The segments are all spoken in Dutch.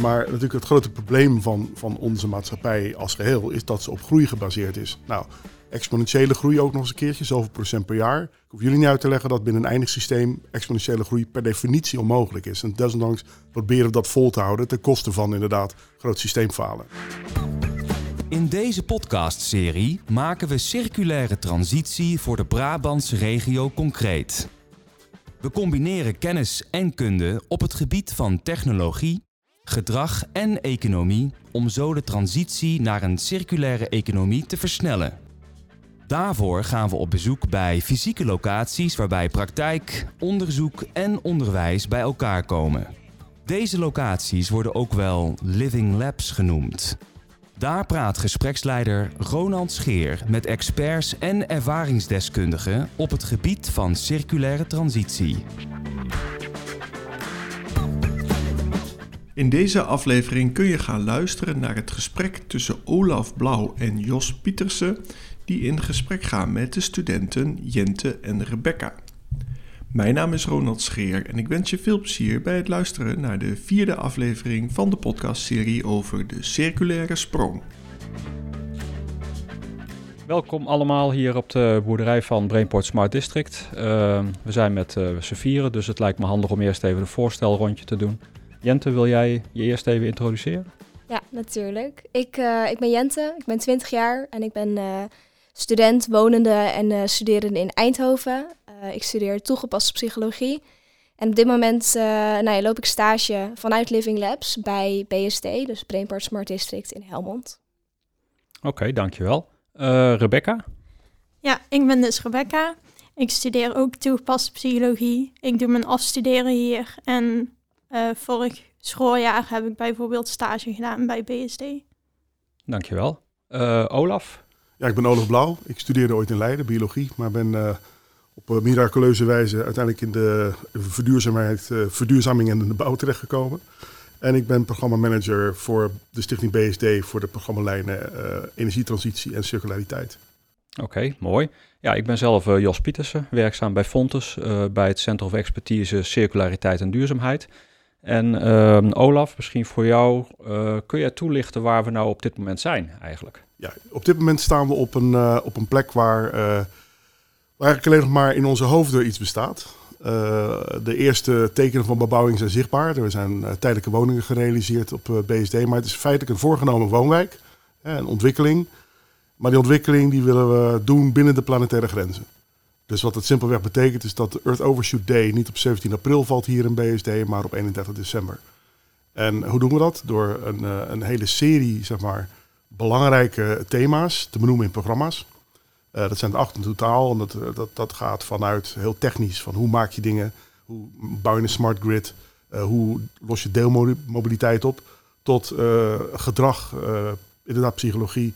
Maar natuurlijk het grote probleem van, van onze maatschappij als geheel is dat ze op groei gebaseerd is. Nou, exponentiële groei ook nog eens een keertje, zoveel procent per jaar. Ik hoef jullie niet uit te leggen dat binnen een eindig systeem exponentiële groei per definitie onmogelijk is. En desondanks proberen we dat vol te houden ten koste van inderdaad groot systeemfalen. In deze podcastserie maken we circulaire transitie voor de Brabantse regio concreet. We combineren kennis en kunde op het gebied van technologie, gedrag en economie om zo de transitie naar een circulaire economie te versnellen. Daarvoor gaan we op bezoek bij fysieke locaties waarbij praktijk, onderzoek en onderwijs bij elkaar komen. Deze locaties worden ook wel living labs genoemd. Daar praat gespreksleider Ronald Scheer met experts en ervaringsdeskundigen op het gebied van circulaire transitie. In deze aflevering kun je gaan luisteren naar het gesprek tussen Olaf Blauw en Jos Pietersen, die in gesprek gaan met de studenten Jente en Rebecca. Mijn naam is Ronald Scheer en ik wens je veel plezier bij het luisteren naar de vierde aflevering van de podcastserie over de circulaire sprong. Welkom allemaal hier op de boerderij van Brainport Smart District. Uh, we zijn met uh, vieren, dus het lijkt me handig om eerst even een voorstelrondje te doen. Jente, wil jij je eerst even introduceren? Ja, natuurlijk. Ik, uh, ik ben Jente, ik ben 20 jaar en ik ben student, wonende en studerende in Eindhoven. ik studeer toegepaste psychologie. En op dit moment nou ja, loop ik stage vanuit Living Labs bij BSD, dus Brainport Smart District in Helmond. Oké, okay, dankjewel. Uh, Rebecca? Ja, ik ben dus Rebecca. Ik studeer ook toegepaste psychologie. Ik doe mijn afstuderen hier. En uh, vorig schooljaar heb ik bijvoorbeeld stage gedaan bij BSD. Dankjewel. Uh, Olaf? Ja, ik ben Olaf Blauw. Ik studeerde ooit in Leiden, biologie, maar ben op miraculeuze wijze uiteindelijk in de verduurzaamheid, verduurzaming en in de bouw terechtgekomen. En ik ben programmamanager voor de stichting BSD voor de programmalijnen uh, energietransitie en circulariteit. Oké, okay, mooi. Ja, ik ben zelf uh, Jos Pietersen, werkzaam bij Fontes, uh, bij het Centrum of Expertise Circulariteit en Duurzaamheid. En ehm, Olaf, misschien voor jou, kun jij toelichten waar we nou op dit moment zijn eigenlijk? Ja, op dit moment staan we op een, op een plek waar, waar eigenlijk alleen nog maar in onze hoofden iets bestaat. De eerste tekenen van bebouwing zijn zichtbaar. Er zijn tijdelijke woningen gerealiseerd op BSD. Maar het is feitelijk een voorgenomen woonwijk. een ontwikkeling. Maar die ontwikkeling die willen we doen binnen de planetaire grenzen. Dus wat het simpelweg betekent is dat de Earth Overshoot Day niet op 17 april valt hier in BSD, maar op 31 december. En hoe doen we dat? Door een, een hele serie zeg maar, belangrijke thema's te benoemen in programma's. Uh, dat zijn er acht in totaal. En dat, eh, dat, dat gaat vanuit heel technisch. Van hoe maak je dingen? Hoe bouw je een smart grid? Hoe los je deelmobiliteit op? Tot gedrag, inderdaad psychologie.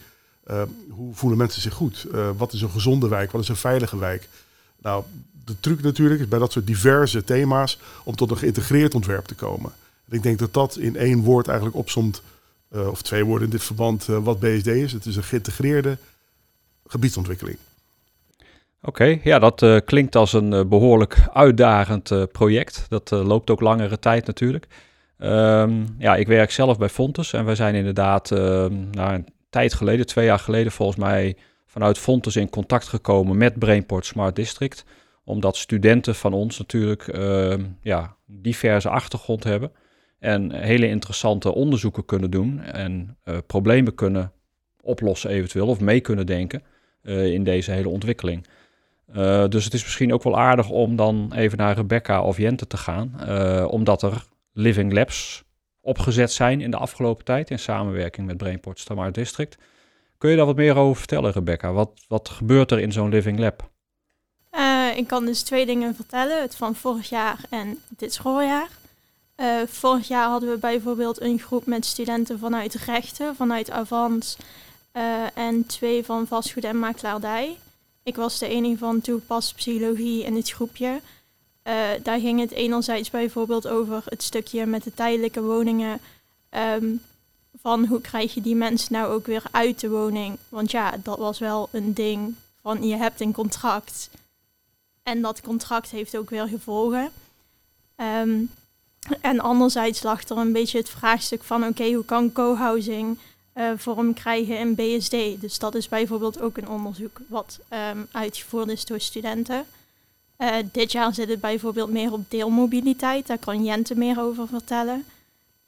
hoe voelen mensen zich goed? wat is een gezonde wijk? Wat is een veilige wijk? Nou, de truc natuurlijk is bij dat soort diverse thema's om tot een geïntegreerd ontwerp te komen. En ik denk dat dat in één woord eigenlijk opsomt, of twee woorden in dit verband, wat BSD is. Het is een geïntegreerde gebiedsontwikkeling. Oké, ja, dat uh, klinkt als een behoorlijk uitdagend project. Dat loopt ook langere tijd natuurlijk. Um, ja, ik werk zelf bij Fontes en wij zijn inderdaad ehm, nou, een tijd geleden, twee jaar geleden volgens mij, vanuit Fontes in contact gekomen met Brainport Smart District. Omdat studenten van ons natuurlijk ehm, ja, diverse achtergrond hebben en hele interessante onderzoeken kunnen doen en problemen kunnen oplossen eventueel of mee kunnen denken. Eh, in deze hele ontwikkeling. Uh, dus het is misschien ook wel aardig om dan even naar Rebecca of Jente te gaan, uh, omdat er living labs opgezet zijn in de afgelopen tijd in samenwerking met Brainport Smart District. Kun je daar wat meer over vertellen, Rebecca? Wat, wat gebeurt er in zo'n living lab? Uh, ik kan dus twee dingen vertellen, het van vorig jaar en dit schooljaar. vorig jaar hadden we bijvoorbeeld een groep met studenten vanuit rechten, vanuit Avans uh, en twee van vastgoed en makelaardij. Ik was de enige van toegepaste psychologie in het groepje. Uh, daar ging het enerzijds bijvoorbeeld over het stukje met de tijdelijke woningen. Um, van hoe krijg je die mensen nou ook weer uit de woning? Want ja, dat was wel een ding van je hebt een contract. En dat contract heeft ook weer gevolgen. Um, En anderzijds lag er een beetje het vraagstuk van oké, hoe kan co-housing uh, vorm krijgen in BSD? Dus dat is bijvoorbeeld ook een onderzoek wat um, uitgevoerd is door studenten. Uh, dit jaar zit het bijvoorbeeld meer op deelmobiliteit, daar kan Jente meer over vertellen.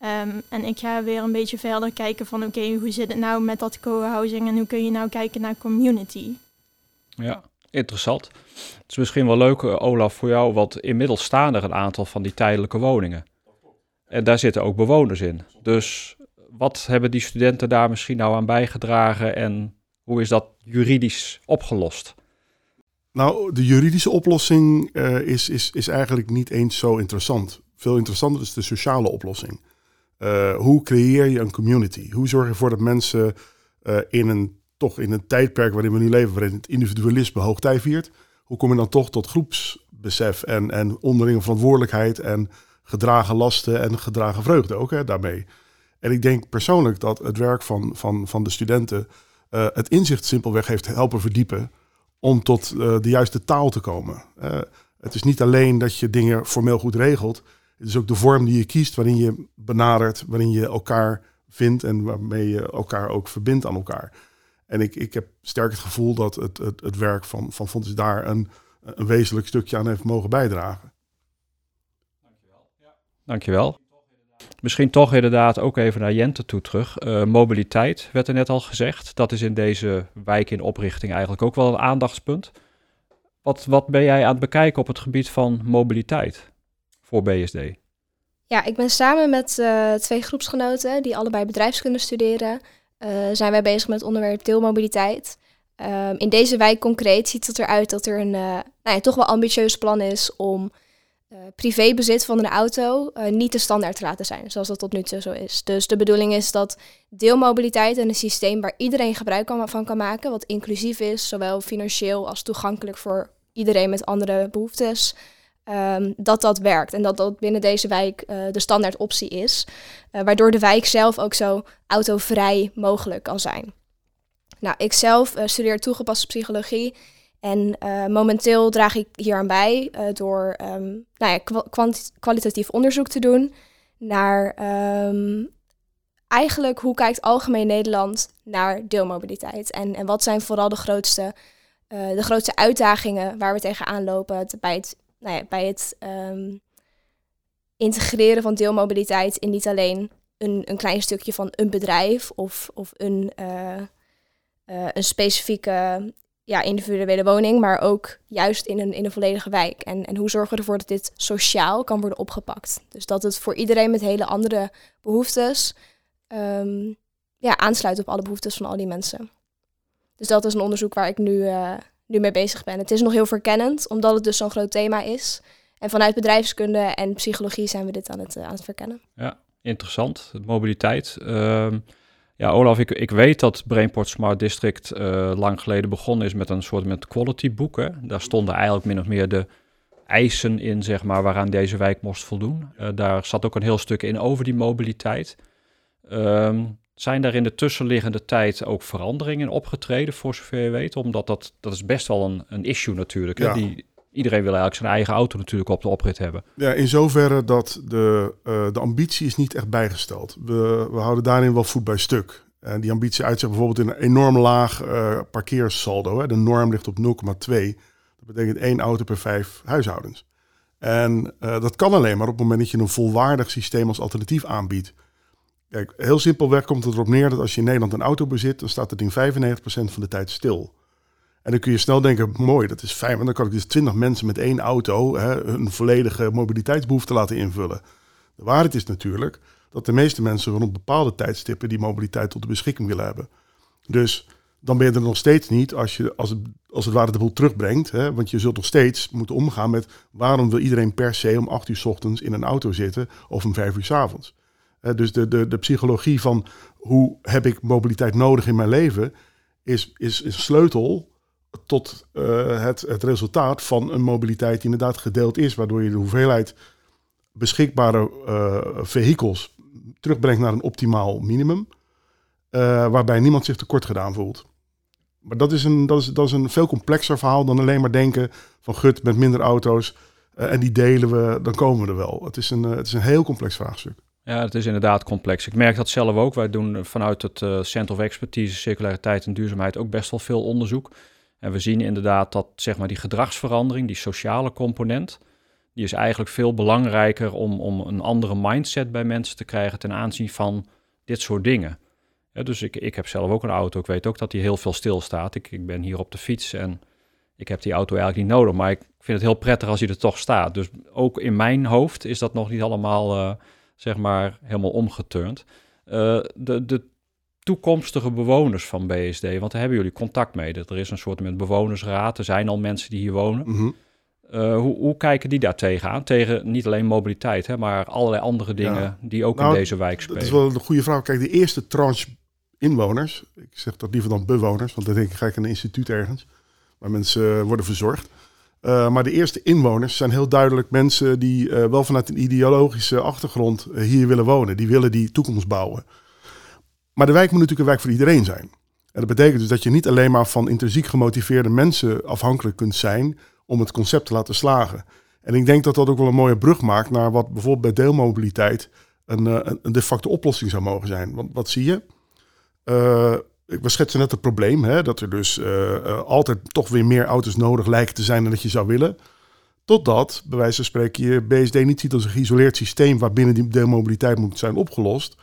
Um, en ik ga weer een beetje verder kijken van oké, hoe zit het nou met dat co-housing en hoe kun je nou kijken naar community? Ja, interessant. Het is misschien wel leuk, eh, Olaf, voor jou, want inmiddels staan er een aantal van die tijdelijke woningen. En daar zitten ook bewoners in. Dus wat hebben die studenten daar misschien nou aan bijgedragen en hoe is dat juridisch opgelost? Nou, de juridische oplossing uh, is, is, is eigenlijk niet eens zo interessant. Veel interessanter is de sociale oplossing. Uh, hoe creëer je een community? Hoe zorg je ervoor dat mensen uh, in een toch in een tijdperk waarin we nu leven, waarin het individualisme hoogtij viert, hoe kom je dan toch tot groepsbesef en, en onderlinge verantwoordelijkheid en gedragen lasten en gedragen vreugde ook hè, daarmee. En ik denk persoonlijk dat het werk van, van, van de studenten uh, het inzicht simpelweg heeft helpen verdiepen om tot de juiste taal te komen. Het is niet alleen dat je dingen formeel goed regelt, is ook de vorm die je kiest waarin je benadert, waarin je elkaar vindt en waarmee je elkaar ook verbindt aan elkaar. En ik, ik heb sterk het gevoel dat het, het, het werk van, van Fontes daar een, een wezenlijk stukje aan heeft mogen bijdragen. Dankjewel. Ja. Dankjewel. Misschien toch inderdaad ook even naar Jente toe terug. Uh, mobiliteit werd er net al gezegd. Dat is in deze wijk in oprichting eigenlijk ook wel een aandachtspunt. Wat, wat ben jij aan het bekijken op het gebied van mobiliteit voor BSD? Ja, ik ben samen met uh, twee groepsgenoten die allebei bedrijfskunde studeren uh, zijn wij bezig met het onderwerp deelmobiliteit. Um, in deze wijk concreet ziet het eruit dat er een uh, nou ja, toch wel ambitieus plan is om privébezit van een auto niet de standaard te laten zijn, zoals dat tot nu toe zo is. Dus de bedoeling is dat deelmobiliteit en een systeem waar iedereen gebruik van kan maken, wat inclusief is, zowel financieel als toegankelijk voor iedereen met andere behoeftes, Um, dat dat werkt en dat dat binnen deze wijk uh, de standaard optie is. Uh, waardoor de wijk zelf ook zo autovrij mogelijk kan zijn. Nou, ik zelf uh, studeer toegepaste psychologie en momenteel draag ik hier aan bij door um, nou ja, kwalitatief onderzoek te doen naar um, eigenlijk hoe kijkt algemeen Nederland naar deelmobiliteit en, en wat zijn vooral de grootste, de grootste uitdagingen waar we tegenaan lopen bij het nou ja, bij het um, integreren van deelmobiliteit in niet alleen een, een klein stukje van een bedrijf of, of een, uh, uh, een specifieke ja, individuele woning, maar ook juist in een, in een volledige wijk. En, en hoe zorgen we ervoor dat dit sociaal kan worden opgepakt? Dus dat het voor iedereen met hele andere behoeftes um, ja, aansluit op alle behoeftes van al die mensen. Dus dat is een onderzoek waar ik nu, uh, nu mee bezig ben. Het is nog heel verkennend, omdat het dus zo'n groot thema is. En vanuit bedrijfskunde en psychologie zijn we dit aan het, uh, aan het verkennen. Ja, interessant. Mobiliteit. Uh, ja, Olaf, ik, ik weet dat Brainport Smart District uh, lang geleden begonnen is met een soort met quality boeken. Daar stonden eigenlijk min of meer de eisen in, zeg maar, waaraan deze wijk moest voldoen. Uh, daar zat ook een heel stuk in over die mobiliteit. Um, zijn daar in de tussenliggende tijd ook veranderingen opgetreden, voor zover je weet? Omdat dat, dat is best wel een, een issue natuurlijk. Ja. Die, iedereen wil eigenlijk zijn eigen auto natuurlijk op de oprit hebben. Ja, in zoverre dat de, uh, de ambitie is niet echt bijgesteld. We, we houden daarin wel voet bij stuk. En die ambitie uitzicht bijvoorbeeld in een enorm laag uh, parkeersaldo. Hè. De norm ligt op 0,2. Dat betekent één auto per vijf huishoudens. En uh, dat kan alleen maar op het moment dat je een volwaardig systeem als alternatief aanbiedt. Kijk, heel simpelweg komt het erop neer dat als je in Nederland een auto bezit, dan staat het ding 95% van de tijd stil. En dan kun je snel denken, mooi, dat is fijn, want dan kan ik dus 20 mensen met één auto hè, hun volledige mobiliteitsbehoefte laten invullen. De waarheid is natuurlijk dat de meeste mensen rond bepaalde tijdstippen die mobiliteit tot de beschikking willen hebben. Dus dan ben je er nog steeds niet als je als het, als het ware de boel terugbrengt. Hè, want je zult nog steeds moeten omgaan met waarom wil iedereen per se om 8 uur s ochtends in een auto zitten of om 5 uur s avonds dus de, de, de psychologie van hoe heb ik mobiliteit nodig in mijn leven, is, is, is sleutel tot uh, het, het resultaat van een mobiliteit die inderdaad gedeeld is, waardoor je de hoeveelheid beschikbare uh, vehikels terugbrengt naar een optimaal minimum, uh, waarbij niemand zich tekort gedaan voelt. Maar dat is, een, dat, is, dat is een veel complexer verhaal dan alleen maar denken van gut, met minder auto's eh, en die delen we, dan komen we er wel. Het is een, eh, het is een heel complex vraagstuk. Ja, het is inderdaad complex. Ik merk dat zelf ook. Wij doen vanuit het uh, Center of Expertise, Circulariteit en Duurzaamheid ook best wel veel onderzoek. En we zien inderdaad dat zeg maar, die gedragsverandering, die sociale component, die is eigenlijk veel belangrijker om, om een andere mindset bij mensen te krijgen ten aanzien van dit soort dingen. Dus ik, ik heb zelf ook een auto. Ik weet ook dat die heel veel stilstaat. Ik, ik ben hier op de fiets en ik heb die auto eigenlijk niet nodig. Maar ik vind het heel prettig als hij er toch staat. Dus ook in mijn hoofd is dat nog niet allemaal, uh, zeg maar, helemaal omgeturnd. Uh, de, de toekomstige bewoners van BSD, want daar hebben jullie contact mee. Dat er is een soort met bewonersraad. Er zijn al mensen die hier wonen. Mm -hmm. Uh, hoe, hoe, kijken die daar tegenaan? Tegen niet alleen mobiliteit, hè, maar allerlei andere dingen ja. die ook nou, in deze wijk spelen. Dat is wel een goede vraag. Kijk, de eerste tranche inwoners, ik zeg dat liever dan bewoners, want dan denk ik ga ik een instituut ergens waar mensen uh, worden verzorgd. Uh, maar de eerste inwoners zijn heel duidelijk mensen die wel vanuit een ideologische achtergrond hier willen wonen. Die willen die toekomst bouwen. Maar de wijk moet natuurlijk een wijk voor iedereen zijn. En dat betekent dus dat je niet alleen maar van intrinsiek gemotiveerde mensen afhankelijk kunt zijn om het concept te laten slagen. En ik denk dat dat ook wel een mooie brug maakt naar wat bijvoorbeeld bij deelmobiliteit een, een, een de facto oplossing zou mogen zijn. Want wat zie je? We schetsen net het probleem, hè, dat er dus uh, uh, altijd toch weer meer auto's nodig lijken te zijn dan dat je zou willen. Totdat, bij wijze van spreken, je BSD niet ziet als een geïsoleerd systeem waarbinnen die deelmobiliteit moet zijn opgelost.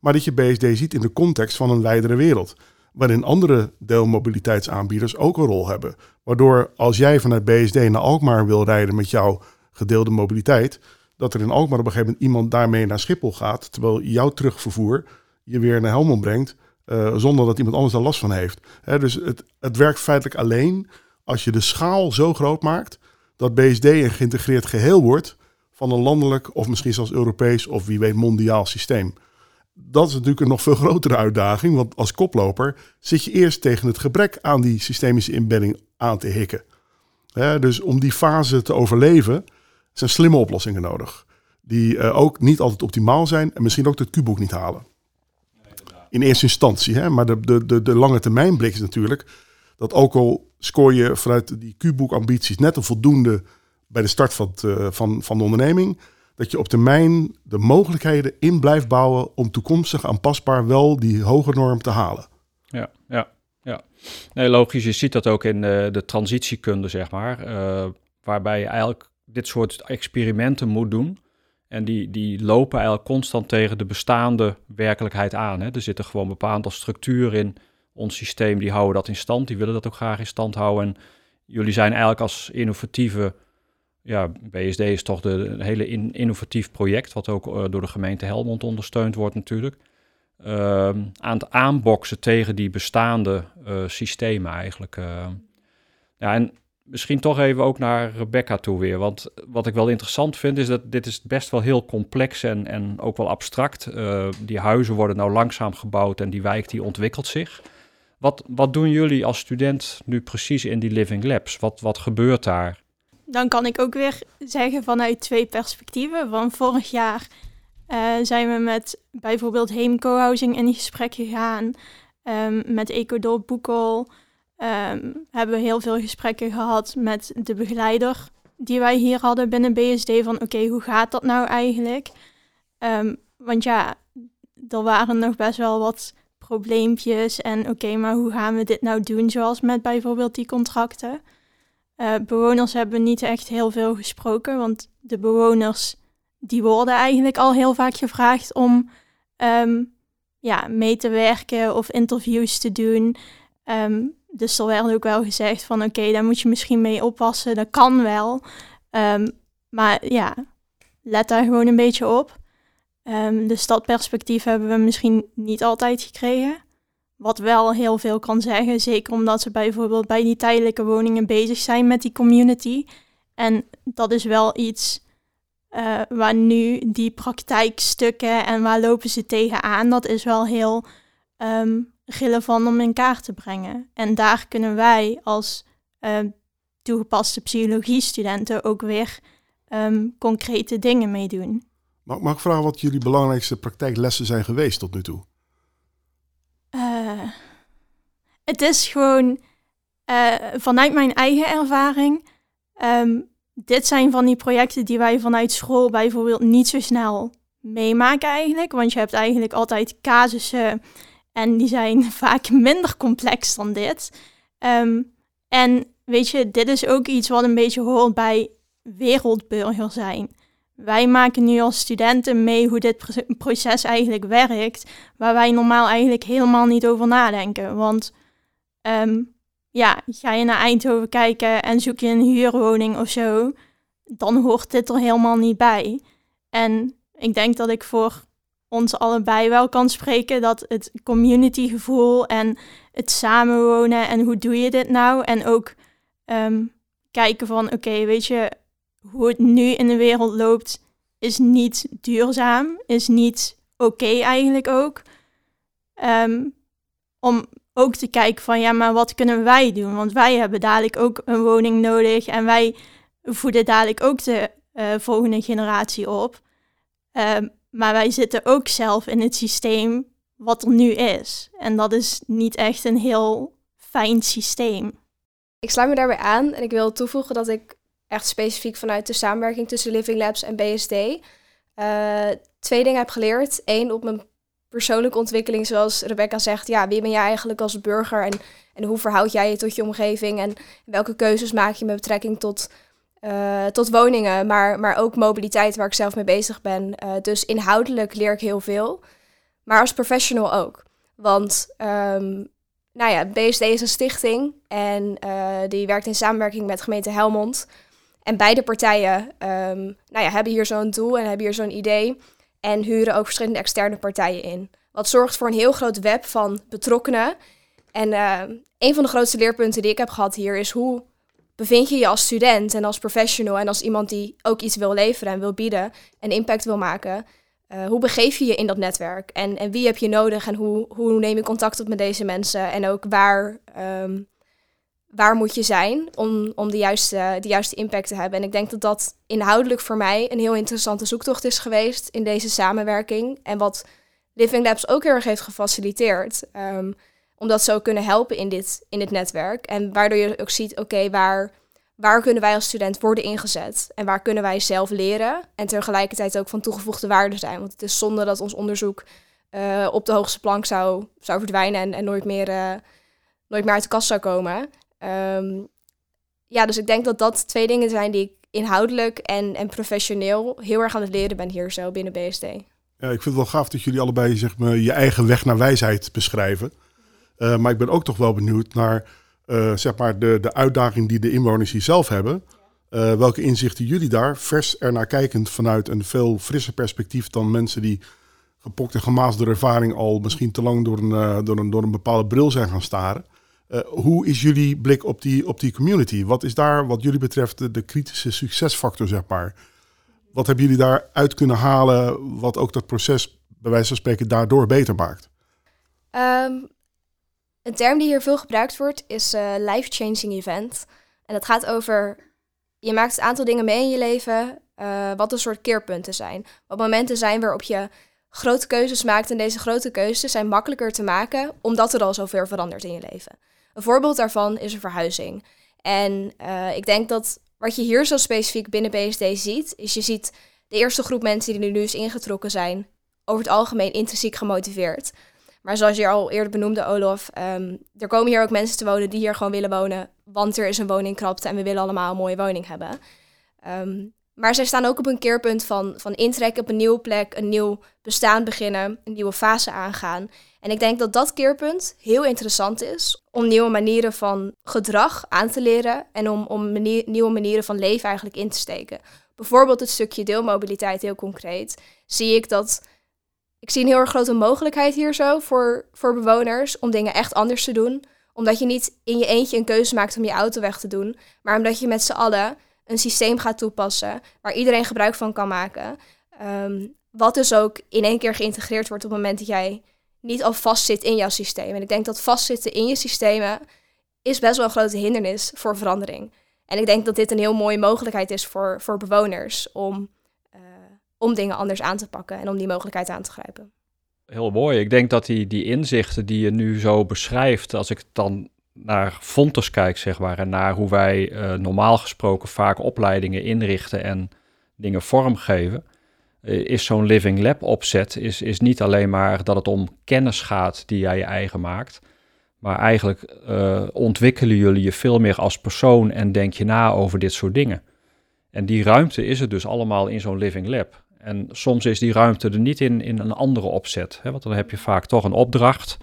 Maar dat je BSD ziet in de context van een wijdere wereld waarin andere deelmobiliteitsaanbieders ook een rol hebben. Waardoor als jij vanuit BSD naar Alkmaar wil rijden met jouw gedeelde mobiliteit, dat er in Alkmaar op een gegeven moment iemand daarmee naar Schiphol gaat, terwijl jouw terugvervoer je weer naar Helmond brengt, uh, zonder dat iemand anders daar last van heeft. Dus het, het werkt feitelijk alleen als je de schaal zo groot maakt dat BSD een geïntegreerd geheel wordt van een landelijk of misschien zelfs Europees of wie weet mondiaal systeem dat is natuurlijk een nog veel grotere uitdaging. Want als koploper zit je eerst tegen het gebrek aan die systemische inbedding aan te hikken. dus om die fase te overleven zijn slimme oplossingen nodig. Die uh, ook niet altijd optimaal zijn en misschien ook het Q-boek niet halen. In eerste instantie. Hè? Maar de, de, de, de lange termijn blik is natuurlijk dat ook al scoor je vanuit die Q-boek ambities net een voldoende bij de start van, uh, van, van de onderneming dat je op termijn de mogelijkheden in blijft bouwen om toekomstig aanpasbaar wel die hoge norm te halen. Ja, ja, ja. Nee, logisch. Je ziet dat ook in uh, de transitiekunde, zeg maar. Uh, waarbij je eigenlijk dit soort experimenten moet doen. En die, die lopen eigenlijk constant tegen de bestaande werkelijkheid aan. Hè. Er zitten gewoon bepaalde structuren in ons systeem, die houden dat in stand. Die willen dat ook graag in stand houden. En jullie zijn eigenlijk als innovatieve ja, BSD is toch de, een hele in, innovatief project, wat ook uh, door de gemeente Helmond ondersteund wordt natuurlijk. Uh, aan het aanboksen tegen die bestaande uh, systemen eigenlijk. Uh, ja, en misschien toch even ook naar Rebecca toe weer. Want wat ik wel interessant vind, is dat dit is best wel heel complex en, en ook wel abstract. die huizen worden nou langzaam gebouwd en die wijk die ontwikkelt zich. Wat, wat doen jullie als student nu precies in die Living Labs? Wat, wat gebeurt daar? dan kan ik ook weer zeggen vanuit twee perspectieven. Van vorig jaar uh, zijn we met bijvoorbeeld Heemco Housing in gesprek gegaan. Um, met Ecodor Boekel um, hebben we heel veel gesprekken gehad met de begeleider die wij hier hadden binnen BSD. Van oké, hoe gaat dat nou eigenlijk? Um, want ja, er waren nog best wel wat probleempjes. En oké, maar hoe gaan we dit nou doen? Zoals met bijvoorbeeld die contracten. Uh, bewoners hebben niet echt heel veel gesproken, want de bewoners die worden eigenlijk al heel vaak gevraagd om um, ja, mee te werken of interviews te doen. Um, dus er werd ook wel gezegd van oké, daar moet je misschien mee oppassen, dat kan wel. Um, maar ja, let daar gewoon een beetje op. dus dat perspectief hebben we misschien niet altijd gekregen. Wat wel heel veel kan zeggen, zeker omdat ze bijvoorbeeld bij die tijdelijke woningen bezig zijn met die community. En dat is wel iets uh, waar nu die praktijkstukken en waar lopen ze tegenaan, dat is wel heel um, relevant om in kaart te brengen. En daar kunnen wij als uh, toegepaste psychologie-studenten ook weer um, concrete dingen mee doen. Mag, mag ik vragen wat jullie belangrijkste praktijklessen zijn geweest tot nu toe? Uh, het is gewoon uh, vanuit mijn eigen ervaring um, dit zijn van die projecten die wij vanuit school bijvoorbeeld niet zo snel meemaken eigenlijk. Want je hebt eigenlijk altijd casussen en die zijn vaak minder complex dan dit. Ehm, en weet je, dit is ook iets wat een beetje hoort bij wereldburger zijn. Wij maken nu als studenten mee hoe dit proces eigenlijk werkt, waar wij normaal eigenlijk helemaal niet over nadenken. Want ehm, ja, ga je naar Eindhoven kijken en zoek je een huurwoning of zo, dan hoort dit er helemaal niet bij. En ik denk dat ik voor ons allebei wel kan spreken dat het communitygevoel en het samenwonen en hoe doe je dit nou en ook ehm, kijken van oké, weet je, hoe het nu in de wereld loopt is niet duurzaam, is niet oké eigenlijk ook. Ehm, om ook te kijken van ja, maar wat kunnen wij doen? Want wij hebben dadelijk ook een woning nodig en wij voeden dadelijk ook de uh, volgende generatie op. Um, maar wij zitten ook zelf in het systeem wat er nu is. En dat is niet echt een heel fijn systeem. Ik sluit me daarbij aan en ik wil toevoegen dat ik echt specifiek vanuit de samenwerking tussen Living Labs en BSD eh, twee dingen heb geleerd. Eén, op mijn persoonlijke ontwikkeling, zoals Rebecca zegt, ja, wie ben jij eigenlijk als burger en, en hoe verhoud jij je tot je omgeving en welke keuzes maak je met betrekking tot uh, tot woningen, maar, maar ook mobiliteit waar ik zelf mee bezig ben. Uh, dus inhoudelijk leer ik heel veel, maar als professional ook. Want um, nou ja, BSD is een stichting en uh, die werkt in samenwerking met gemeente Helmond. En beide partijen um, nou ja, hebben hier zo'n doel en hebben hier zo'n idee en huren ook verschillende externe partijen in. Wat zorgt voor een heel groot web van betrokkenen. En een van de grootste leerpunten die ik heb gehad hier is hoe bevind je je als student en als professional en als iemand die ook iets wil leveren en wil bieden en impact wil maken, uh, hoe begeef je je in dat netwerk? En, en wie heb je nodig en hoe, hoe neem je contact op met deze mensen? En ook waar, um, waar moet je zijn om, om de, juiste, de juiste impact te hebben? En ik denk dat dat inhoudelijk voor mij een heel interessante zoektocht is geweest in deze samenwerking. En wat Living Labs ook heel erg heeft gefaciliteerd. Um, omdat ze ook kunnen helpen in dit, in dit netwerk. En waardoor je ook ziet, oké, waar, waar kunnen wij als student worden ingezet? En waar kunnen wij zelf leren? En tegelijkertijd ook van toegevoegde waarde zijn. Want het is zonde dat ons onderzoek uh, op de hoogste plank zou, zou verdwijnen en, en nooit, meer, uh, nooit meer uit de kast zou komen. Um, ja, dus ik denk dat dat twee dingen zijn die ik inhoudelijk en, en professioneel heel erg aan het leren ben hier zo binnen BSD. Ja, ik vind het wel gaaf dat jullie allebei zeg maar, je eigen weg naar wijsheid beschrijven. Uh, maar ik ben ook toch wel benieuwd naar uh, zeg maar de, de uitdaging die de inwoners hier zelf hebben. Uh, welke inzichten jullie daar, vers ernaar kijkend vanuit een veel frisser perspectief dan mensen die gepokt en door ervaring al misschien te lang door een, door een, door een bepaalde bril zijn gaan staren. hoe is jullie blik op die, op die community? Wat is daar wat jullie betreft de, de kritische succesfactor, zeg maar? Wat hebben jullie daaruit kunnen halen wat ook dat proces bij wijze van spreken daardoor beter maakt? Um, een term die hier veel gebruikt wordt is uh, life-changing event. En dat gaat over, je maakt een aantal dingen mee in je leven, uh, wat een soort keerpunten zijn. Wat momenten zijn waarop je grote keuzes maakt en deze grote keuzes zijn makkelijker te maken omdat er al zoveel verandert in je leven. Een voorbeeld daarvan is een verhuizing. En uh, ik denk dat wat je hier zo specifiek binnen BSD ziet, is je ziet de eerste groep mensen die er nu eens ingetrokken zijn, over het algemeen intrinsiek gemotiveerd. Maar zoals je al eerder benoemde, Olof, um, er komen hier ook mensen te wonen die hier gewoon willen wonen. Want er is een woningkrapte en we willen allemaal een mooie woning hebben. Um, maar zij staan ook op een keerpunt van, van intrekken op een nieuwe plek, een nieuw bestaan beginnen, een nieuwe fase aangaan. En ik denk dat dat keerpunt heel interessant is om nieuwe manieren van gedrag aan te leren en om, om nieuwe manieren van leven eigenlijk in te steken. Bijvoorbeeld het stukje deelmobiliteit heel concreet. Zie ik dat ik zie een heel erg grote mogelijkheid hier zo voor, voor bewoners om dingen echt anders te doen. Omdat je niet in je eentje een keuze maakt om je auto weg te doen, maar omdat je met z'n allen een systeem gaat toepassen waar iedereen gebruik van kan maken. Um, wat dus ook in één keer geïntegreerd wordt op het moment dat jij niet al vastzit in jouw systeem. En ik denk dat vastzitten in je systemen is best wel een grote hindernis voor verandering. En ik denk dat dit een heel mooie mogelijkheid is voor, voor bewoners om om dingen anders aan te pakken en om die mogelijkheid aan te grijpen. Heel mooi. Ik denk dat die, die inzichten die je nu zo beschrijft, als ik het dan naar Fontes kijkt, zeg maar, en naar hoe wij eh, normaal gesproken vaak opleidingen inrichten en dingen vormgeven, uh, is zo'n Living Lab opzet is, is niet alleen maar dat het om kennis gaat die jij je eigen maakt, maar eigenlijk uh, ontwikkelen jullie je veel meer als persoon en denk je na over dit soort dingen. En die ruimte is er dus allemaal in zo'n Living Lab. En soms is die ruimte er niet in, in een andere opzet. Hè? Want dan heb je vaak toch een opdracht.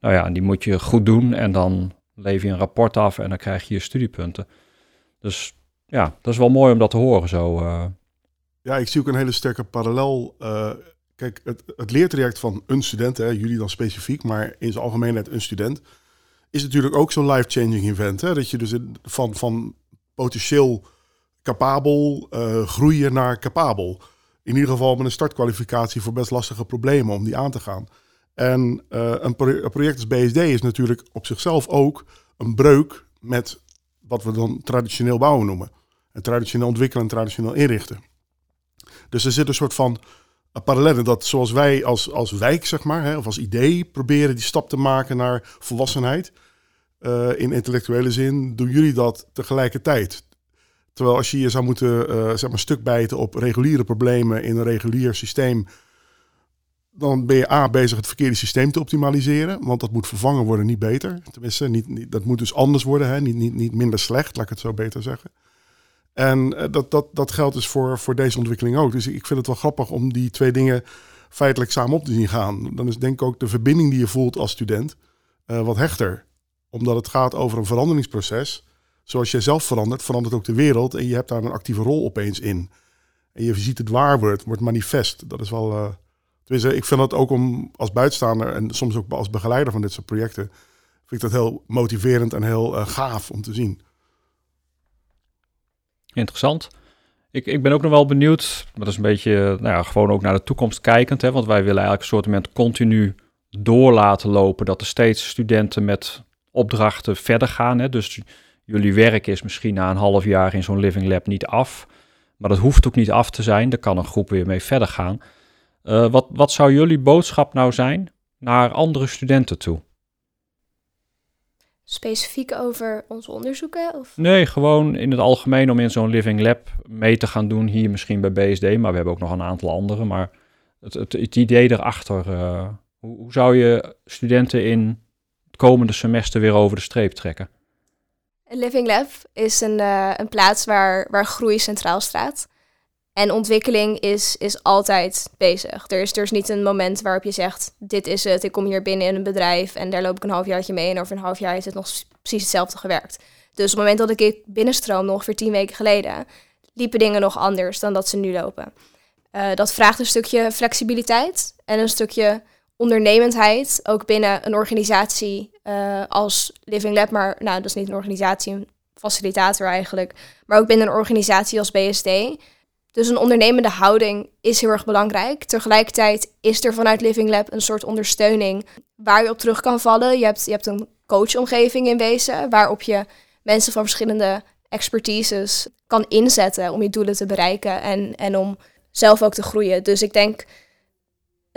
Nou ja, en die moet je goed doen. En dan lever je een rapport af en dan krijg je je studiepunten. Dus ja, dat is wel mooi om dat te horen zo. Uh. Ja, ik zie ook een hele sterke parallel. Uh, kijk, het, het leertraject van een student, hè, jullie dan specifiek, maar in zijn algemeenheid een student, is natuurlijk ook zo'n life-changing event. Hè? Dat je dus van, van potentieel capabel uh, groeien naar capabel in ieder geval met een startkwalificatie voor best lastige problemen om die aan te gaan. En uh, een, pro project als BSD is natuurlijk op zichzelf ook een breuk met wat we dan traditioneel bouwen noemen. En traditioneel ontwikkelen en traditioneel inrichten. Dus er zit een soort van parallellen dat zoals wij als, als wijk, zeg maar, hè, of als idee proberen die stap te maken naar volwassenheid. Uh, in intellectuele zin doen jullie dat tegelijkertijd. Terwijl als je je zou moeten uh, zeg maar stuk bijten op reguliere problemen in een regulier systeem, dan ben je A bezig het verkeerde systeem te optimaliseren, want dat moet vervangen worden, niet beter. Tenminste, niet, niet, dat moet dus anders worden, hè? Niet, niet, niet minder slecht, laat ik het zo beter zeggen. En uh, dat, dat, dat geldt dus voor, voor deze ontwikkeling ook. Dus ik vind het wel grappig om die twee dingen feitelijk samen op te zien gaan. Dan is denk ik ook de verbinding die je voelt als student uh, wat hechter. Omdat het gaat over een veranderingsproces zoals jij zelf verandert, verandert ook de wereld. En je hebt daar een actieve rol opeens in. En je ziet het waar wordt, wordt manifest. Dat is wel. Uh, ik vind dat ook om als buitenstaander en soms ook als begeleider van dit soort projecten. Vind ik dat heel motiverend en heel uh, gaaf om te zien. Interessant. Ik, ik ben ook nog wel benieuwd, maar dat is een beetje, nou ja, gewoon ook naar de toekomst kijkend. Hè, want wij willen eigenlijk een soort moment continu door laten lopen. Dat er steeds studenten met opdrachten verder gaan. Hè. Dus jullie werk is misschien na een half jaar in zo'n living lab niet af. Maar dat hoeft ook niet af te zijn. Daar kan een groep weer mee verder gaan. Uh, wat, wat zou jullie boodschap nou zijn naar andere studenten toe? Specifiek over onze onderzoeken? Of? Nee, gewoon in het algemeen om in zo'n living lab mee te gaan doen. Hier misschien bij BSD, maar we hebben ook nog een aantal andere. Maar het, het, het idee erachter. Uh, hoe, hoe zou je studenten in het komende semester weer over de streep trekken? Living Lab is een, uh, een plaats waar, waar groei centraal staat. En ontwikkeling is, is altijd bezig. Er is, is niet een moment waarop je zegt: Dit is het, ik kom hier binnen in een bedrijf en daar loop ik een halfjaartje mee. En over een half jaar heeft het nog precies hetzelfde gewerkt. Dus op het moment dat ik binnenstroom, ongeveer tien weken geleden, liepen dingen nog anders dan dat ze nu lopen. Uh, dat vraagt een stukje flexibiliteit en een stukje ondernemendheid, ook binnen een organisatie uh, als Living Lab, maar nou, dat is niet een organisatie, een facilitator eigenlijk, maar ook binnen een organisatie als BSD. Dus een ondernemende houding is heel erg belangrijk. Tegelijkertijd is er vanuit Living Lab een soort ondersteuning waar je op terug kan vallen. Je hebt, je hebt een coachomgeving in wezen, waarop je mensen van verschillende expertises kan inzetten om je doelen te bereiken en, en om zelf ook te groeien. Dus ik denk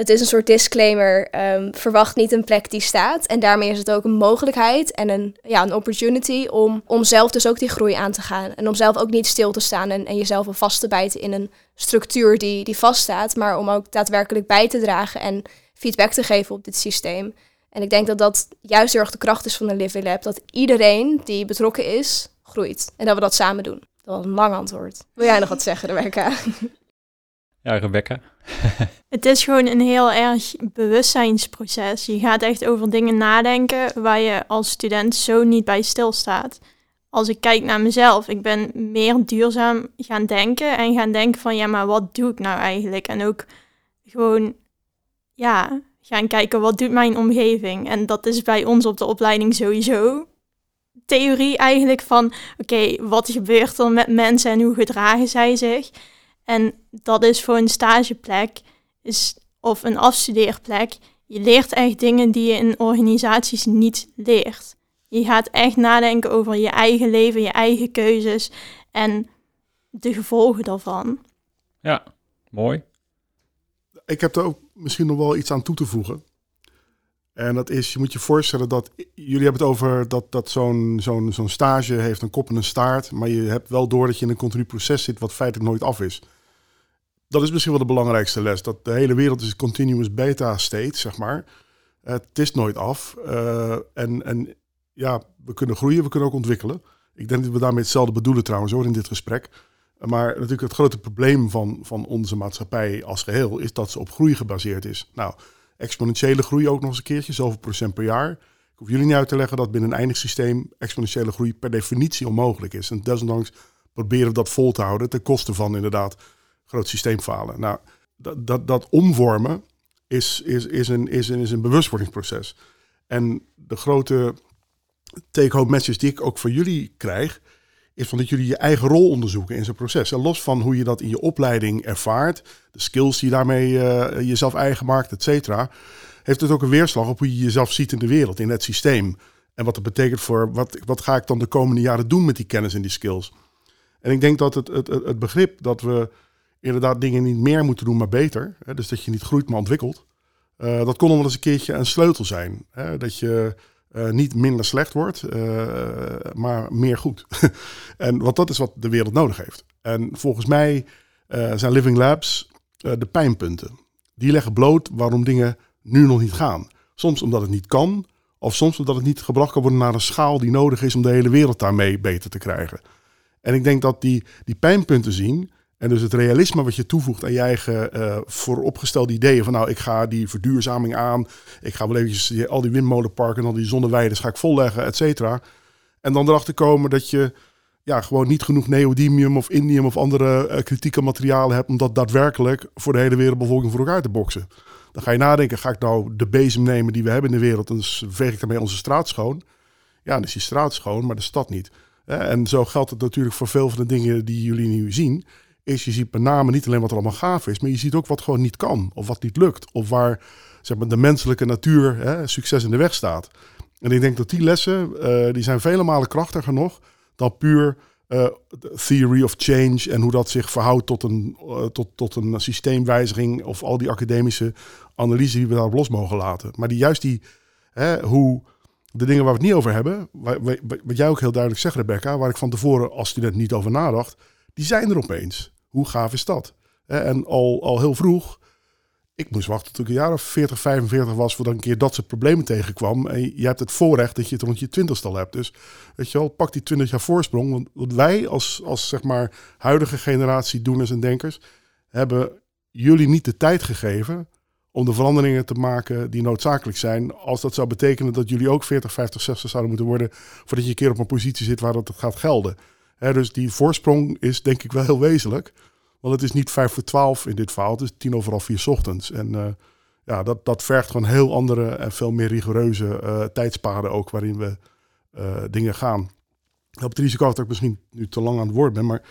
het is een soort disclaimer. Um, verwacht niet een plek die staat. En daarmee is het ook een mogelijkheid en een, ja, een opportunity om, om zelf dus ook die groei aan te gaan. En om zelf ook niet stil te staan en, en jezelf al vast te bijten in een structuur die, die vaststaat. Maar om ook daadwerkelijk bij te dragen en feedback te geven op dit systeem. En ik denk dat dat juist heel erg de kracht is van de Living Lab. Dat iedereen die betrokken is, groeit. En dat we dat samen doen. Dat was een lang antwoord. Wil jij nog wat zeggen, Rebecca? Ja, Rebecca. het is gewoon een heel erg bewustzijnsproces. Je gaat echt over dingen nadenken waar je als student zo niet bij stilstaat. Als ik kijk naar mezelf, ik ben meer duurzaam gaan denken en gaan denken van ja, maar wat doe ik nou eigenlijk? En ook gewoon, ja, gaan kijken wat doet mijn omgeving? En dat is bij ons op de opleiding sowieso theorie eigenlijk van oké, wat gebeurt er met mensen en hoe gedragen zij zich? En dat is voor een stageplek is, of een afstudeerplek. Je leert echt dingen die je in organisaties niet leert. Je gaat echt nadenken over je eigen leven, je eigen keuzes en de gevolgen daarvan. Ja, mooi. Ik heb er ook misschien nog wel iets aan toe te voegen. En dat is, je moet je voorstellen dat jullie hebben het over dat, dat zo'n zo'n zo'n stage heeft een kop en een staart, maar je hebt wel door dat je in een continu proces zit wat feitelijk nooit af is. Dat is misschien wel de belangrijkste les. Dat de hele wereld is continuous beta state, zeg maar. Het is nooit af. Uh, en, en ja, we kunnen groeien, we kunnen ook ontwikkelen. Ik denk dat we daarmee hetzelfde bedoelen trouwens hoor in dit gesprek. Maar natuurlijk het grote probleem van, van onze maatschappij als geheel is dat ze op groei gebaseerd is. Nou, exponentiële groei ook nog eens een keertje, zoveel procent per jaar. Ik hoef jullie niet uit te leggen dat binnen een eindig systeem exponentiële groei per definitie onmogelijk is. En desondanks proberen we dat vol te houden ten koste van inderdaad groot systeemfalen. Nou, dat, dat, dat omvormen is, is, is, een, is, is een bewustwordingsproces. En de grote take-home message die ik ook van jullie krijg, is van dat jullie je eigen rol onderzoeken in zo'n proces. En los van hoe je dat in je opleiding ervaart, de skills die je daarmee uh, jezelf eigen maakt, et cetera, heeft het ook een weerslag op hoe je jezelf ziet in de wereld, in het systeem. En wat dat betekent voor wat, wat ga ik dan de komende jaren doen met die kennis en die skills. En ik denk dat het, het, het begrip dat we inderdaad dingen niet meer moeten doen, maar beter. Hè, dus dat je niet groeit, maar ontwikkelt. Uh, dat kon nog wel eens een keertje een sleutel zijn. Hè, dat je uh, niet minder slecht wordt, uh, maar meer goed. en want dat is wat de wereld nodig heeft. En volgens mij zijn Living Labs de pijnpunten. Die leggen bloot waarom dingen nu nog niet gaan. Soms omdat het niet kan, of soms omdat het niet gebracht kan worden naar een schaal die nodig is om de hele wereld daarmee beter te krijgen. En ik denk dat die, die pijnpunten zien, en dus het realisme wat je toevoegt aan je eigen uh, vooropgestelde ideeën. Van nou, ik ga die verduurzaming aan. Ik ga wel eventjes al die windmolenparken en al die zonneweiden ga ik volleggen, et cetera. En dan erachter komen dat je ja, gewoon niet genoeg neodymium of indium of andere uh, kritieke materialen hebt... om dat daadwerkelijk voor de hele wereldbevolking voor elkaar te boksen. Dan ga je nadenken, ga ik nou de bezem nemen die we hebben in de wereld... en dus veeg ik daarmee onze straat schoon? Ja, dan is die straat schoon, maar de stad niet. En zo geldt het natuurlijk voor veel van de dingen die jullie nu zien is je ziet met name niet alleen wat er allemaal gaaf is, maar je ziet ook wat gewoon niet kan of wat niet lukt. Of waar zeg maar, de menselijke natuur hè, succes in de weg staat. En ik denk dat die lessen, uh, die zijn vele malen krachtiger nog dan puur uh, theory of change en hoe dat zich verhoudt tot een, uh, tot, tot een systeemwijziging of al die academische analyse die we daarop los mogen laten. Maar die, juist die, hè, hoe de dingen waar we het niet over hebben, wat jij ook heel duidelijk zegt Rebecca, waar ik van tevoren als student niet over nadacht, die zijn er opeens. Hoe gaaf is dat? En al, al heel vroeg, ik moest wachten tot ik een jaar of 40, 45 was voordat ik een keer dat soort problemen tegenkwam. En je hebt het voorrecht dat je het rond je twintigste hebt. Dus weet je wel, pak die 20 jaar voorsprong. Want wij als, als zeg maar huidige generatie doeners en denkers hebben jullie niet de tijd gegeven om de veranderingen te maken die noodzakelijk zijn. Als dat zou betekenen dat jullie ook 40, 50, 60 zouden moeten worden voordat je een keer op een positie zit waar dat gaat gelden dus die voorsprong is denk ik wel heel wezenlijk. Want het is niet vijf voor twaalf in dit verhaal. Het is tien over half vier ochtends. En uh, ja, dat, dat vergt gewoon heel andere en veel meer rigoureuze uh, tijdspaden ook waarin we uh, dingen gaan. Op het risico dat ik misschien nu te lang aan het woord ben, maar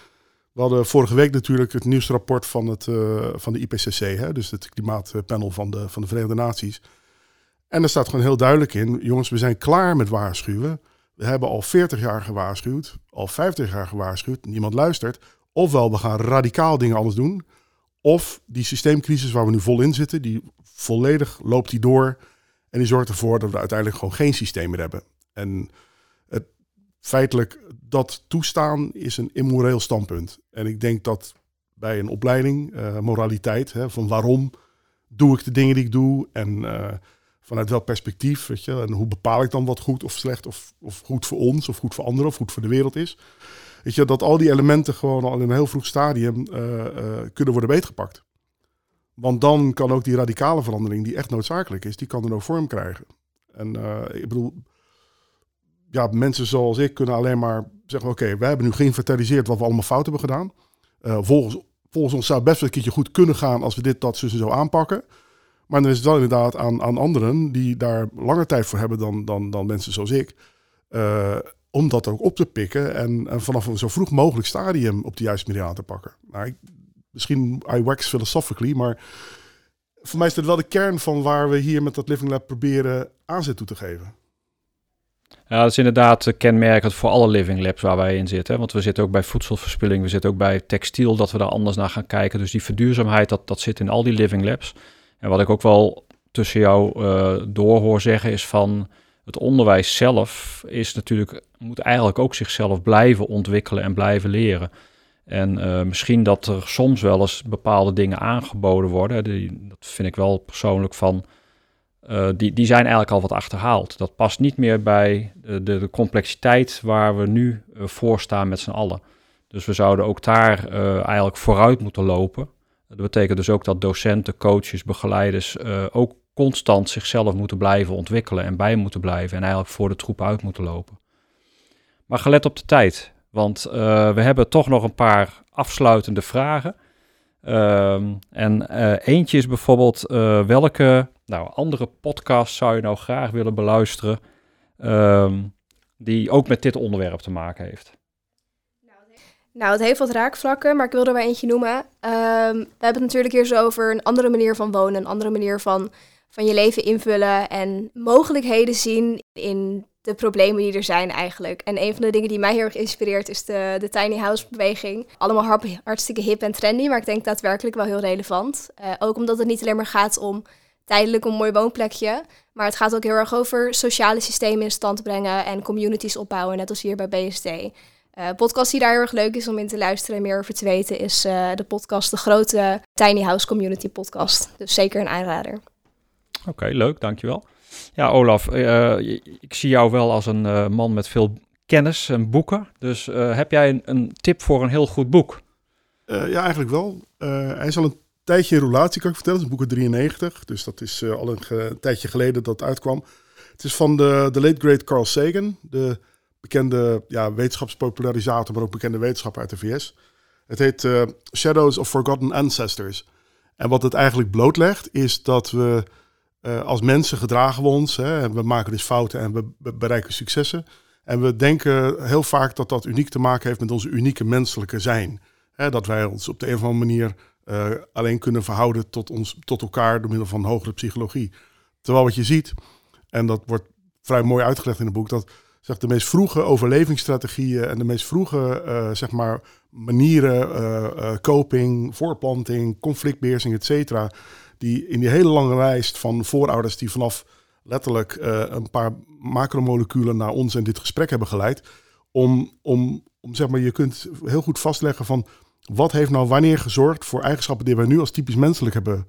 we hadden vorige week natuurlijk het nieuwsrapport van, het, van de IPCC, hè, dus het klimaatpanel van de, van de Verenigde Naties. En er staat gewoon heel duidelijk in, jongens, we zijn klaar met waarschuwen. We hebben al 40 jaar gewaarschuwd, al 50 jaar gewaarschuwd, niemand luistert. Ofwel, we gaan radicaal dingen anders doen. Of die systeemcrisis waar we nu vol in zitten, die volledig loopt die door. En die zorgt ervoor dat we uiteindelijk gewoon geen systeem meer hebben. En het, feitelijk dat toestaan is een immoreel standpunt. En ik denk dat bij een opleiding, uh, moraliteit, hè, van waarom doe ik de dingen die ik doe en uh, vanuit welk perspectief, weet je, en hoe bepaal ik dan wat goed of slecht of, of goed voor ons of goed voor anderen of goed voor de wereld is. Weet je, dat al die elementen gewoon al in een heel vroeg stadium uh, uh, kunnen worden beetgepakt. Want dan kan ook die radicale verandering, die echt noodzakelijk is, die kan er ook vorm krijgen. En uh, ik bedoel, ja, mensen zoals ik kunnen alleen maar zeggen: Oké, okay, wij hebben nu geïnventariseerd wat we allemaal fout hebben gedaan. volgens, volgens ons zou het best wel een keertje goed kunnen gaan als we dit, dat, zo en zo aanpakken. Maar dan is het wel inderdaad aan, aan anderen die daar langer tijd voor hebben dan, dan, dan mensen zoals ik. Uh, om dat ook op te pikken en, vanaf een zo vroeg mogelijk stadium op de juiste manier aan te pakken. Nou, ik, misschien I wax philosophically, maar voor mij is het wel de kern van waar we hier met dat Living Lab proberen aanzet toe te geven. Ja, dat is inderdaad kenmerkend voor alle living labs waar wij in zitten. Want we zitten ook bij voedselverspilling, we zitten ook bij textiel, dat we daar anders naar gaan kijken. Dus die verduurzaamheid, dat, dat zit in al die living labs. En wat ik ook wel tussen jou uh, door hoor zeggen is van het onderwijs zelf is natuurlijk, moet eigenlijk ook zichzelf blijven ontwikkelen en blijven leren. En uh, misschien dat er soms wel eens bepaalde dingen aangeboden worden. Die, dat vind ik wel persoonlijk van. Uh, die, die zijn eigenlijk al wat achterhaald. Dat past niet meer bij de, de, complexiteit waar we nu voor staan met z'n allen. Dus we zouden ook daar eigenlijk vooruit moeten lopen. Dat betekent dus ook dat docenten, coaches, begeleiders ook constant zichzelf moeten blijven ontwikkelen en bij moeten blijven en eigenlijk voor de troep uit moeten lopen. Maar gelet op de tijd, want uh, we hebben toch nog een paar afsluitende vragen. Um, en uh, eentje is bijvoorbeeld welke nou, andere podcast zou je nou graag willen beluisteren um, die ook met dit onderwerp te maken heeft? Nou, het heeft wat raakvlakken, maar ik wil er wel eentje noemen. Um, we hebben het natuurlijk hier zo over een andere manier van wonen, een andere manier van van je leven invullen en mogelijkheden zien in de problemen die er zijn eigenlijk. En een van de dingen die mij heel erg inspireert is de, de tiny house beweging. Allemaal hartstikke hip en trendy, maar ik denk daadwerkelijk wel heel relevant. Uh, ook omdat het niet alleen maar gaat om tijdelijk een mooi woonplekje, maar het gaat ook heel erg over sociale systemen in stand brengen en communities opbouwen, net als hier bij BSD. Uh, podcast die daar heel erg leuk is om in te luisteren en meer over te weten, is uh, de podcast, de grote Tiny House Community podcast. Dus zeker een aanrader. Oké, leuk, dankjewel. Ja, Olaf, uh, ik zie jou wel als een uh, man met veel kennis en boeken. Dus uh, heb jij een, een, tip voor een heel goed boek? ja, eigenlijk wel. hij is al een tijdje in relatie, kan ik vertellen. Het is boek 93, dus dat is al een tijdje geleden dat het uitkwam. Het is van de, de late great Carl Sagan, de bekende ja, wetenschapspopularisator, maar ook bekende wetenschapper uit de VS. Het heet Shadows of Forgotten Ancestors. En wat het eigenlijk blootlegt, is dat we uh, als mensen gedragen we ons. Hè, we maken dus fouten en we bereiken successen. En we denken heel vaak dat dat uniek te maken heeft met onze unieke menselijke zijn. Hè, dat wij ons op de een of andere manier uh, alleen kunnen verhouden tot, ons, tot elkaar door middel van hogere psychologie. Terwijl wat je ziet, en dat wordt vrij mooi uitgelegd in het boek, dat zeg, de meest vroege overlevingsstrategieën en de meest vroege uh, zeg maar, manieren, coping, voorplanting, conflictbeheersing, et cetera, die in die hele lange lijst van voorouders die vanaf letterlijk een paar macromoleculen naar ons en dit gesprek hebben geleid. Om, om, om zeg maar, je kunt heel goed vastleggen van wat heeft nou wanneer gezorgd voor eigenschappen die wij nu als typisch menselijk hebben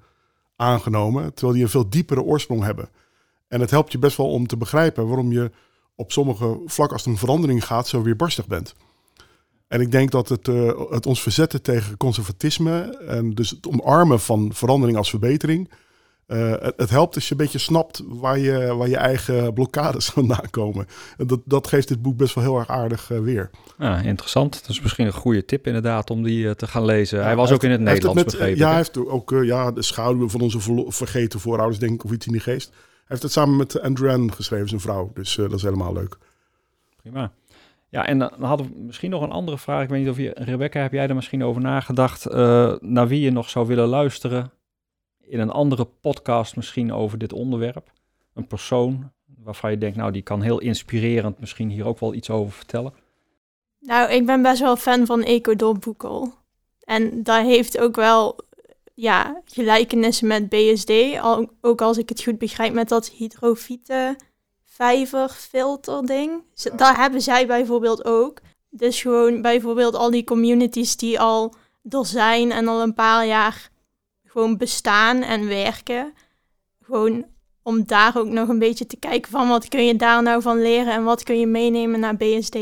aangenomen, terwijl die een veel diepere oorsprong hebben. En het helpt je best wel om te begrijpen waarom je op sommige vlakken als er een verandering gaat, zo weer barstig bent. En ik denk dat het, uh, het ons verzetten tegen conservatisme en dus het omarmen van verandering als verbetering. Uh, het, het, helpt als je een beetje snapt waar je, waar je eigen blokkades vandaan komen. En dat, dat geeft dit boek best wel heel erg aardig uh, weer. Ja, interessant. Dat is misschien een goede tip inderdaad om die te gaan lezen. Ja, hij was hij ook heeft, in het Nederlands met, begrepen. Ja, hij heeft ook ja, de schaduwen van onze vergeten voorouders, denk ik, of iets in die geest. Heeft het samen met Andrew geschreven, zijn vrouw. Dus dat is helemaal leuk. Prima. Ja, en dan hadden we misschien nog een andere vraag. Ik weet niet of je, Rebecca, heb jij er misschien over nagedacht uh, naar wie je nog zou willen luisteren in een andere podcast misschien over dit onderwerp? Een persoon waarvan je denkt, nou, die kan heel inspirerend misschien hier ook wel iets over vertellen. Nou, ik ben best wel fan van Eco Domboekel. En daar heeft ook wel ja, gelijkenissen met BSD, al, ook als ik het goed begrijp met dat hydrofieten vijver filter ding. Daar hebben zij bijvoorbeeld ook. Dus gewoon bijvoorbeeld al die communities die al er zijn en al een paar jaar gewoon bestaan en werken. Gewoon om daar ook nog een beetje te kijken van wat kun je daar nou van leren en wat kun je meenemen naar BSD.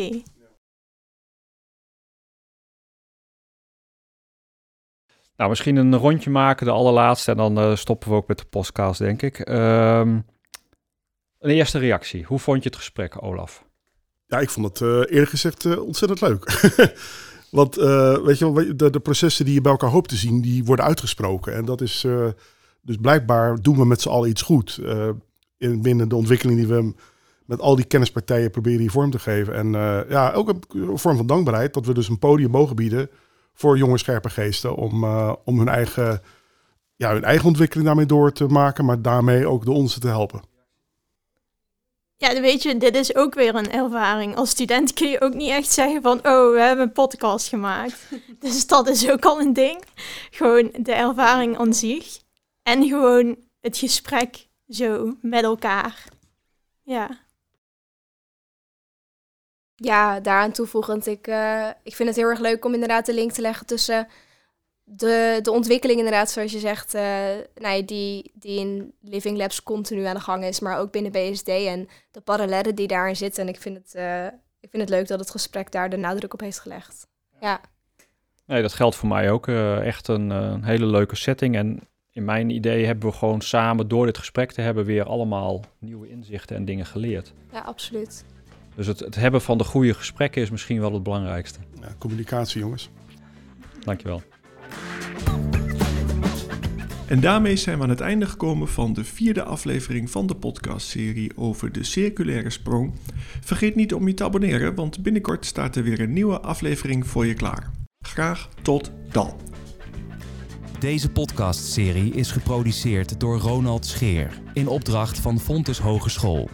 Nou, misschien een rondje maken, de allerlaatste, en dan uh, stoppen we ook met de podcast, denk ik. Um, een eerste reactie. Hoe vond je het gesprek, Olaf? Ja, ik vond het uh, eerlijk gezegd uh, ontzettend leuk. Want weet je wel, de, de, processen die je bij elkaar hoopt te zien, die worden uitgesproken. En dat is dus blijkbaar doen we met z'n allen iets goed. in, binnen de ontwikkeling die we met al die kennispartijen proberen hier vorm te geven. En ja, ook een vorm van dankbaarheid dat we dus een podium mogen bieden voor jonge scherpe geesten om, om hun, eigen, ja, hun eigen ontwikkeling daarmee door te maken, maar daarmee ook de onze te helpen. Ja, weet je, dit is ook weer een ervaring. Als student kun je ook niet echt zeggen van, oh, we hebben een podcast gemaakt. dus dat is ook al een ding. Gewoon de ervaring aan zich. En gewoon het gesprek zo met elkaar. Ja. Ja, daaraan toevoegend, ik, uh, ik vind het heel erg leuk om inderdaad de link te leggen tussen de, de ontwikkeling inderdaad, zoals je zegt, uh, nou, die, die in Living Labs continu aan de gang is, maar ook binnen BSD en de parallellen die daarin zitten. En ik vind het, uh, ik vind het leuk dat het gesprek daar de nadruk op heeft gelegd. Ja. Nee, dat geldt voor mij ook. Echt een, een, hele leuke setting. En in mijn idee hebben we gewoon samen door dit gesprek te hebben weer allemaal nieuwe inzichten en dingen geleerd. Ja, absoluut. Dus het, het hebben van de goede gesprekken is misschien wel het belangrijkste. Ja, communicatie, jongens. Dankjewel. En daarmee zijn we aan het einde gekomen van de vierde aflevering van de podcastserie over de circulaire sprong. Vergeet niet om je te abonneren, want binnenkort staat er weer een nieuwe aflevering voor je klaar. Graag tot dan. Deze podcastserie is geproduceerd door Ronald Scheer in opdracht van Fontes Hogeschool.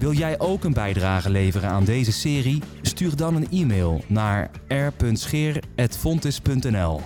Wil jij ook een bijdrage leveren aan deze serie? Stuur dan een e-mail naar r.scheer.fontes.nl.